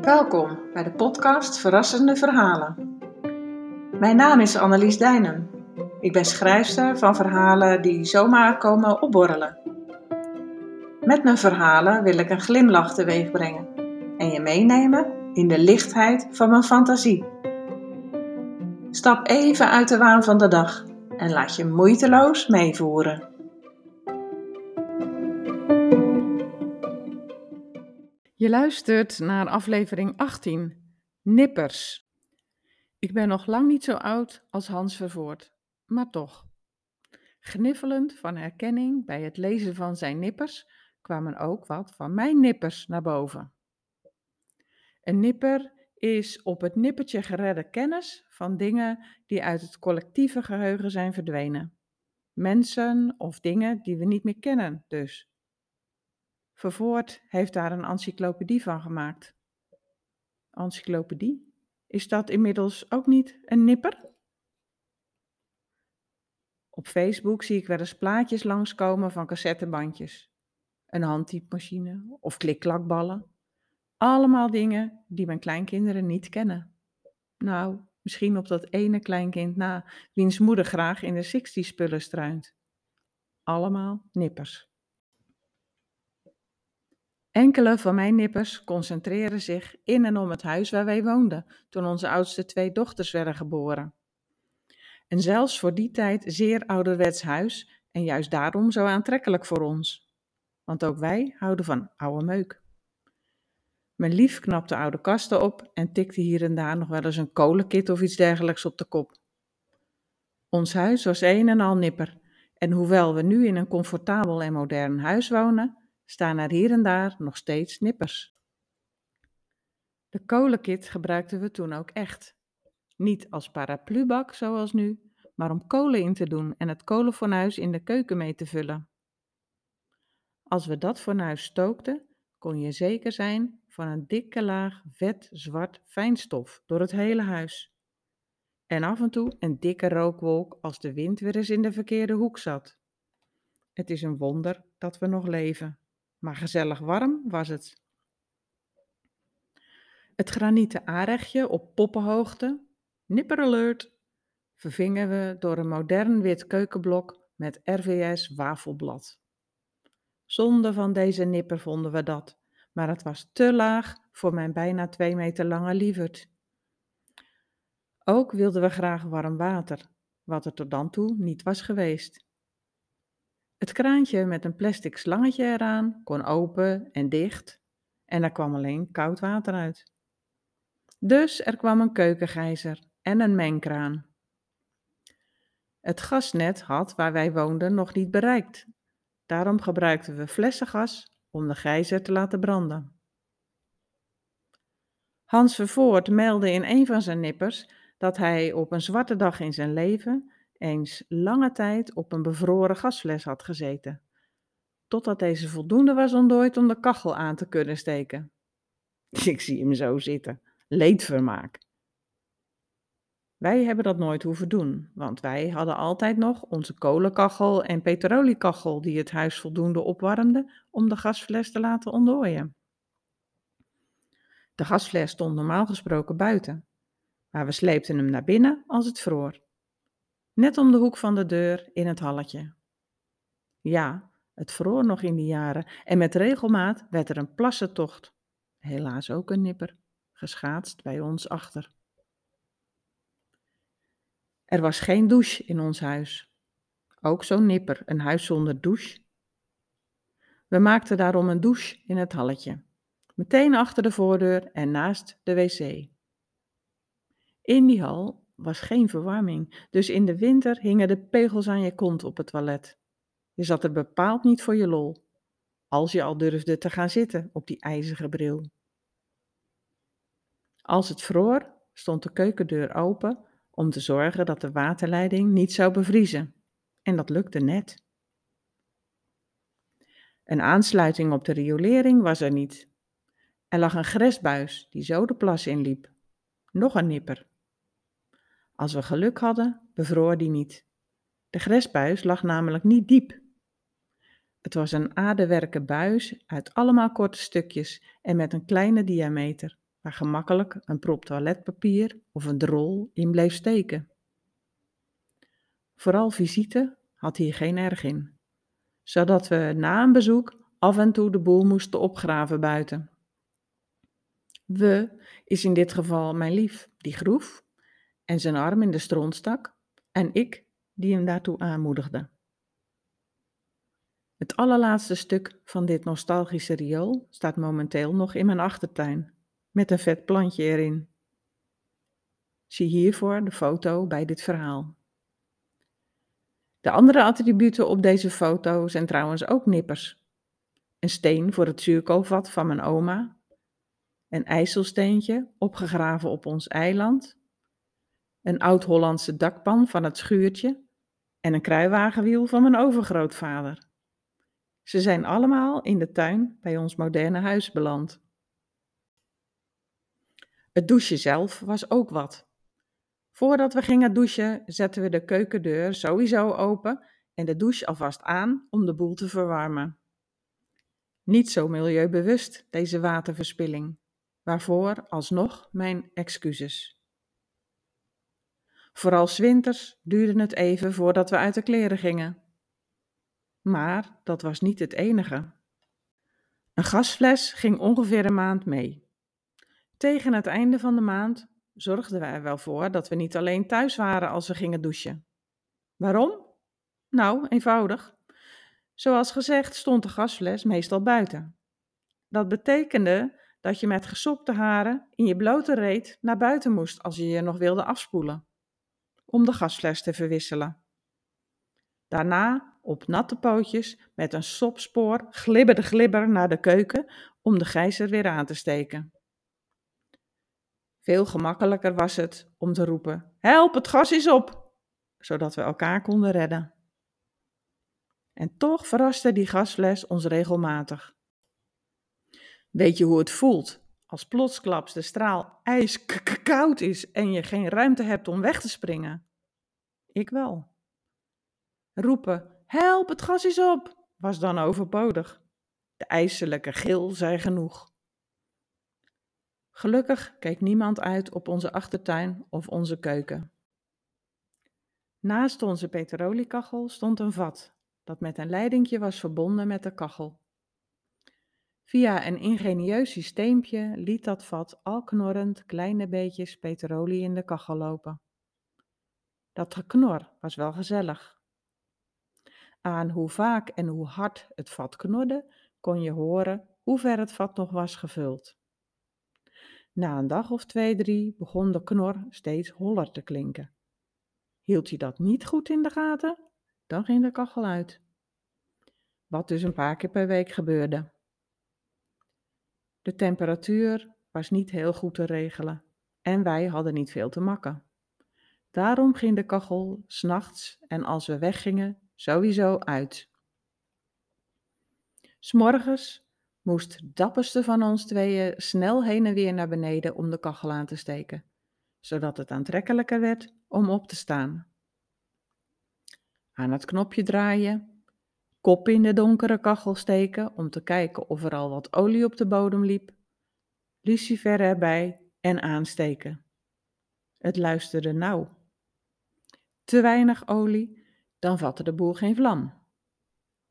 Welkom bij de podcast Verrassende Verhalen. Mijn naam is Annelies Dijnen. Ik ben schrijfster van verhalen die zomaar komen opborrelen. Met mijn verhalen wil ik een glimlach teweeg brengen en je meenemen in de lichtheid van mijn fantasie. Stap even uit de waan van de dag en laat je moeiteloos meevoeren. Luistert naar aflevering 18, Nippers. Ik ben nog lang niet zo oud als Hans Vervoort, maar toch. Gniffelend van herkenning bij het lezen van zijn nippers kwamen ook wat van mijn nippers naar boven. Een nipper is op het nippertje geredde kennis van dingen die uit het collectieve geheugen zijn verdwenen. Mensen of dingen die we niet meer kennen, dus. Vervoort heeft daar een encyclopedie van gemaakt. Encyclopedie? Is dat inmiddels ook niet een nipper? Op Facebook zie ik wel eens plaatjes langskomen van cassettebandjes, een handtypemachine of klikklakballen. Allemaal dingen die mijn kleinkinderen niet kennen. Nou, misschien op dat ene kleinkind na, wiens moeder graag in de 60 spullen struint. Allemaal nippers. Enkele van mijn nippers concentreren zich in en om het huis waar wij woonden toen onze oudste twee dochters werden geboren. Een zelfs voor die tijd zeer ouderwets huis en juist daarom zo aantrekkelijk voor ons. Want ook wij houden van oude meuk. Mijn lief knapte oude kasten op en tikte hier en daar nog wel eens een kolenkit of iets dergelijks op de kop. Ons huis was een en al nipper en hoewel we nu in een comfortabel en modern huis wonen, staan er hier en daar nog steeds nippers. De kolenkit gebruikten we toen ook echt. Niet als paraplubak zoals nu, maar om kolen in te doen en het kolenfornuis in de keuken mee te vullen. Als we dat fornuis stookten, kon je zeker zijn van een dikke laag vet zwart fijnstof door het hele huis. En af en toe een dikke rookwolk als de wind weer eens in de verkeerde hoek zat. Het is een wonder dat we nog leven maar gezellig warm was het. Het granieten aanrechtje op poppenhoogte, nipper alert, vervingen we door een modern wit keukenblok met RVS wafelblad. Zonde van deze nipper vonden we dat, maar het was te laag voor mijn bijna twee meter lange lieverd. Ook wilden we graag warm water, wat er tot dan toe niet was geweest. Het kraantje met een plastic slangetje eraan kon open en dicht en er kwam alleen koud water uit. Dus er kwam een keukengijzer en een mengkraan. Het gasnet had waar wij woonden nog niet bereikt. Daarom gebruikten we flessengas om de gijzer te laten branden. Hans Vervoort meldde in een van zijn nippers dat hij op een zwarte dag in zijn leven eens lange tijd op een bevroren gasfles had gezeten, totdat deze voldoende was ontdooid om de kachel aan te kunnen steken. Ik zie hem zo zitten, leedvermaak. Wij hebben dat nooit hoeven doen, want wij hadden altijd nog onze kolenkachel en petroliekachel die het huis voldoende opwarmde om de gasfles te laten ontdooien. De gasfles stond normaal gesproken buiten, maar we sleepten hem naar binnen als het vroor net om de hoek van de deur in het halletje. Ja, het vroor nog in die jaren en met regelmaat werd er een plassentocht, helaas ook een nipper, geschaatst bij ons achter. Er was geen douche in ons huis. Ook zo'n nipper, een huis zonder douche. We maakten daarom een douche in het halletje, meteen achter de voordeur en naast de wc. In die hal was geen verwarming, dus in de winter hingen de pegels aan je kont op het toilet. Je zat er bepaald niet voor je lol, als je al durfde te gaan zitten op die ijzige bril. Als het vroor, stond de keukendeur open om te zorgen dat de waterleiding niet zou bevriezen. En dat lukte net. Een aansluiting op de riolering was er niet. Er lag een gresbuis die zo de plas inliep. Nog een nipper. Als we geluk hadden, bevroor die niet. De gresbuis lag namelijk niet diep, Het was een aardewerken buis uit allemaal korte stukjes en met een kleine diameter, waar gemakkelijk een prop toiletpapier of een drol in bleef steken. Vooral visite had hier geen erg in, zodat we na een bezoek af en toe de boel moesten opgraven buiten. We is in dit geval mijn lief, die groef en zijn arm in de stront stak, en ik die hem daartoe aanmoedigde. Het allerlaatste stuk van dit nostalgische riool staat momenteel nog in mijn achtertuin, met een vet plantje erin. Zie hiervoor de foto bij dit verhaal. De andere attributen op deze foto zijn trouwens ook nippers. Een steen voor het zuurkoolvat van mijn oma, een ijzelsteentje opgegraven op ons eiland, een oud-Hollandse dakpan van het schuurtje en een kruiwagenwiel van mijn overgrootvader. Ze zijn allemaal in de tuin bij ons moderne huis beland. Het douchen zelf was ook wat. Voordat we gingen douchen, zetten we de keukendeur sowieso open en de douche alvast aan om de boel te verwarmen. Niet zo milieubewust, deze waterverspilling, waarvoor alsnog mijn excuses. Vooral winters duurde het even voordat we uit de kleren gingen. Maar dat was niet het enige. Een gasfles ging ongeveer een maand mee. Tegen het einde van de maand zorgden we er wel voor dat we niet alleen thuis waren als we gingen douchen. Waarom? Nou, eenvoudig. Zoals gezegd stond de gasfles meestal buiten. Dat betekende dat je met gesopte haren in je blote reet naar buiten moest als je je nog wilde afspoelen, om de gasfles te verwisselen. Daarna op natte pootjes met een sopspoor glibberde glibber naar de keuken om de gijzer weer aan te steken. Veel gemakkelijker was het om te roepen: Help, het gas is op! zodat we elkaar konden redden. En toch verraste die gasfles ons regelmatig. Weet je hoe het voelt als plotsklaps de straal ijskoud is en je geen ruimte hebt om weg te springen? Ik wel. Roepen, help, het gas is op, was dan overbodig. De ijselijke gil zei genoeg. Gelukkig keek niemand uit op onze achtertuin of onze keuken. Naast onze petroliekachel stond een vat, dat met een leidingje was verbonden met de kachel. Via een ingenieus systeempje liet dat vat al knorrend kleine beetjes petrolie in de kachel lopen. Dat geknor was wel gezellig. Aan hoe vaak en hoe hard het vat knorde, kon je horen hoe ver het vat nog was gevuld. Na een dag of twee, drie begon de knor steeds holler te klinken. Hield je dat niet goed in de gaten, dan ging de kachel uit. Wat dus een paar keer per week gebeurde. De temperatuur was niet heel goed te regelen en wij hadden niet veel te makken. Daarom ging de kachel s'nachts en als we weggingen sowieso uit. S'morgens moest dapperste van ons tweeën snel heen en weer naar beneden om de kachel aan te steken, zodat het aantrekkelijker werd om op te staan. Aan het knopje draaien, kop in de donkere kachel steken om te kijken of er al wat olie op de bodem liep, lucifer erbij en aansteken. Het luisterde nauw. Te weinig olie dan vatte de boel geen vlam.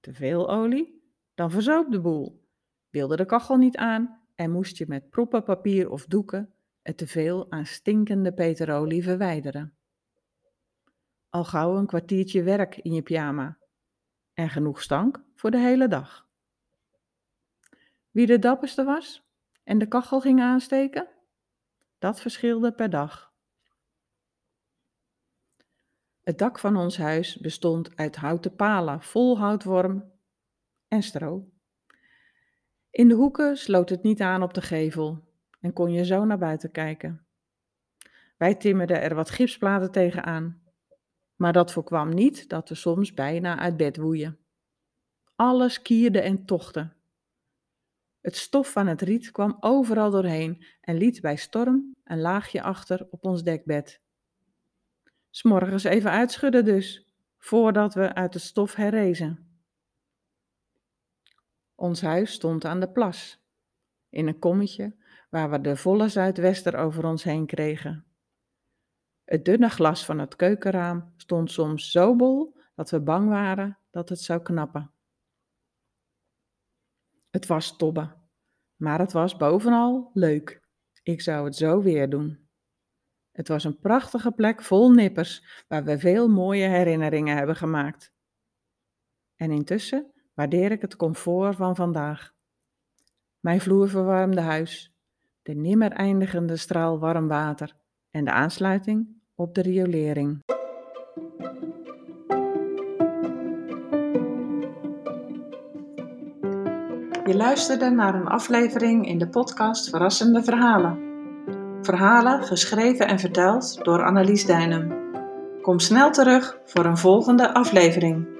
Te veel olie, dan verzoop de boel. Wilde de kachel niet aan en moest je met proppen papier of doeken het teveel aan stinkende peterolie verwijderen. Al gauw een kwartiertje werk in je pyjama en genoeg stank voor de hele dag. Wie de dapperste was en de kachel ging aansteken, dat verschilde per dag. Het dak van ons huis bestond uit houten palen vol houtworm en stro. In de hoeken sloot het niet aan op de gevel en kon je zo naar buiten kijken. Wij timmerden er wat gipsplaten tegenaan, maar dat voorkwam niet dat we soms bijna uit bed woeien. Alles kierde en tochtte. Het stof van het riet kwam overal doorheen en liet bij storm een laagje achter op ons dekbed. S'morgens even uitschudden dus, voordat we uit het stof herrezen. Ons huis stond aan de plas, in een kommetje waar we de volle zuidwester over ons heen kregen. Het dunne glas van het keukenraam stond soms zo bol dat we bang waren dat het zou knappen. Het was tobbe, maar het was bovenal leuk. Ik zou het zo weer doen. Het was een prachtige plek vol nippers, waar we veel mooie herinneringen hebben gemaakt. En intussen waardeer ik het comfort van vandaag. Mijn vloerverwarmde huis, de nimmer eindigende straal warm water en de aansluiting op de riolering. Je luisterde naar een aflevering in de podcast Verrassende Verhalen. Verhalen geschreven en verteld door Annelies Dijnem. Kom snel terug voor een volgende aflevering.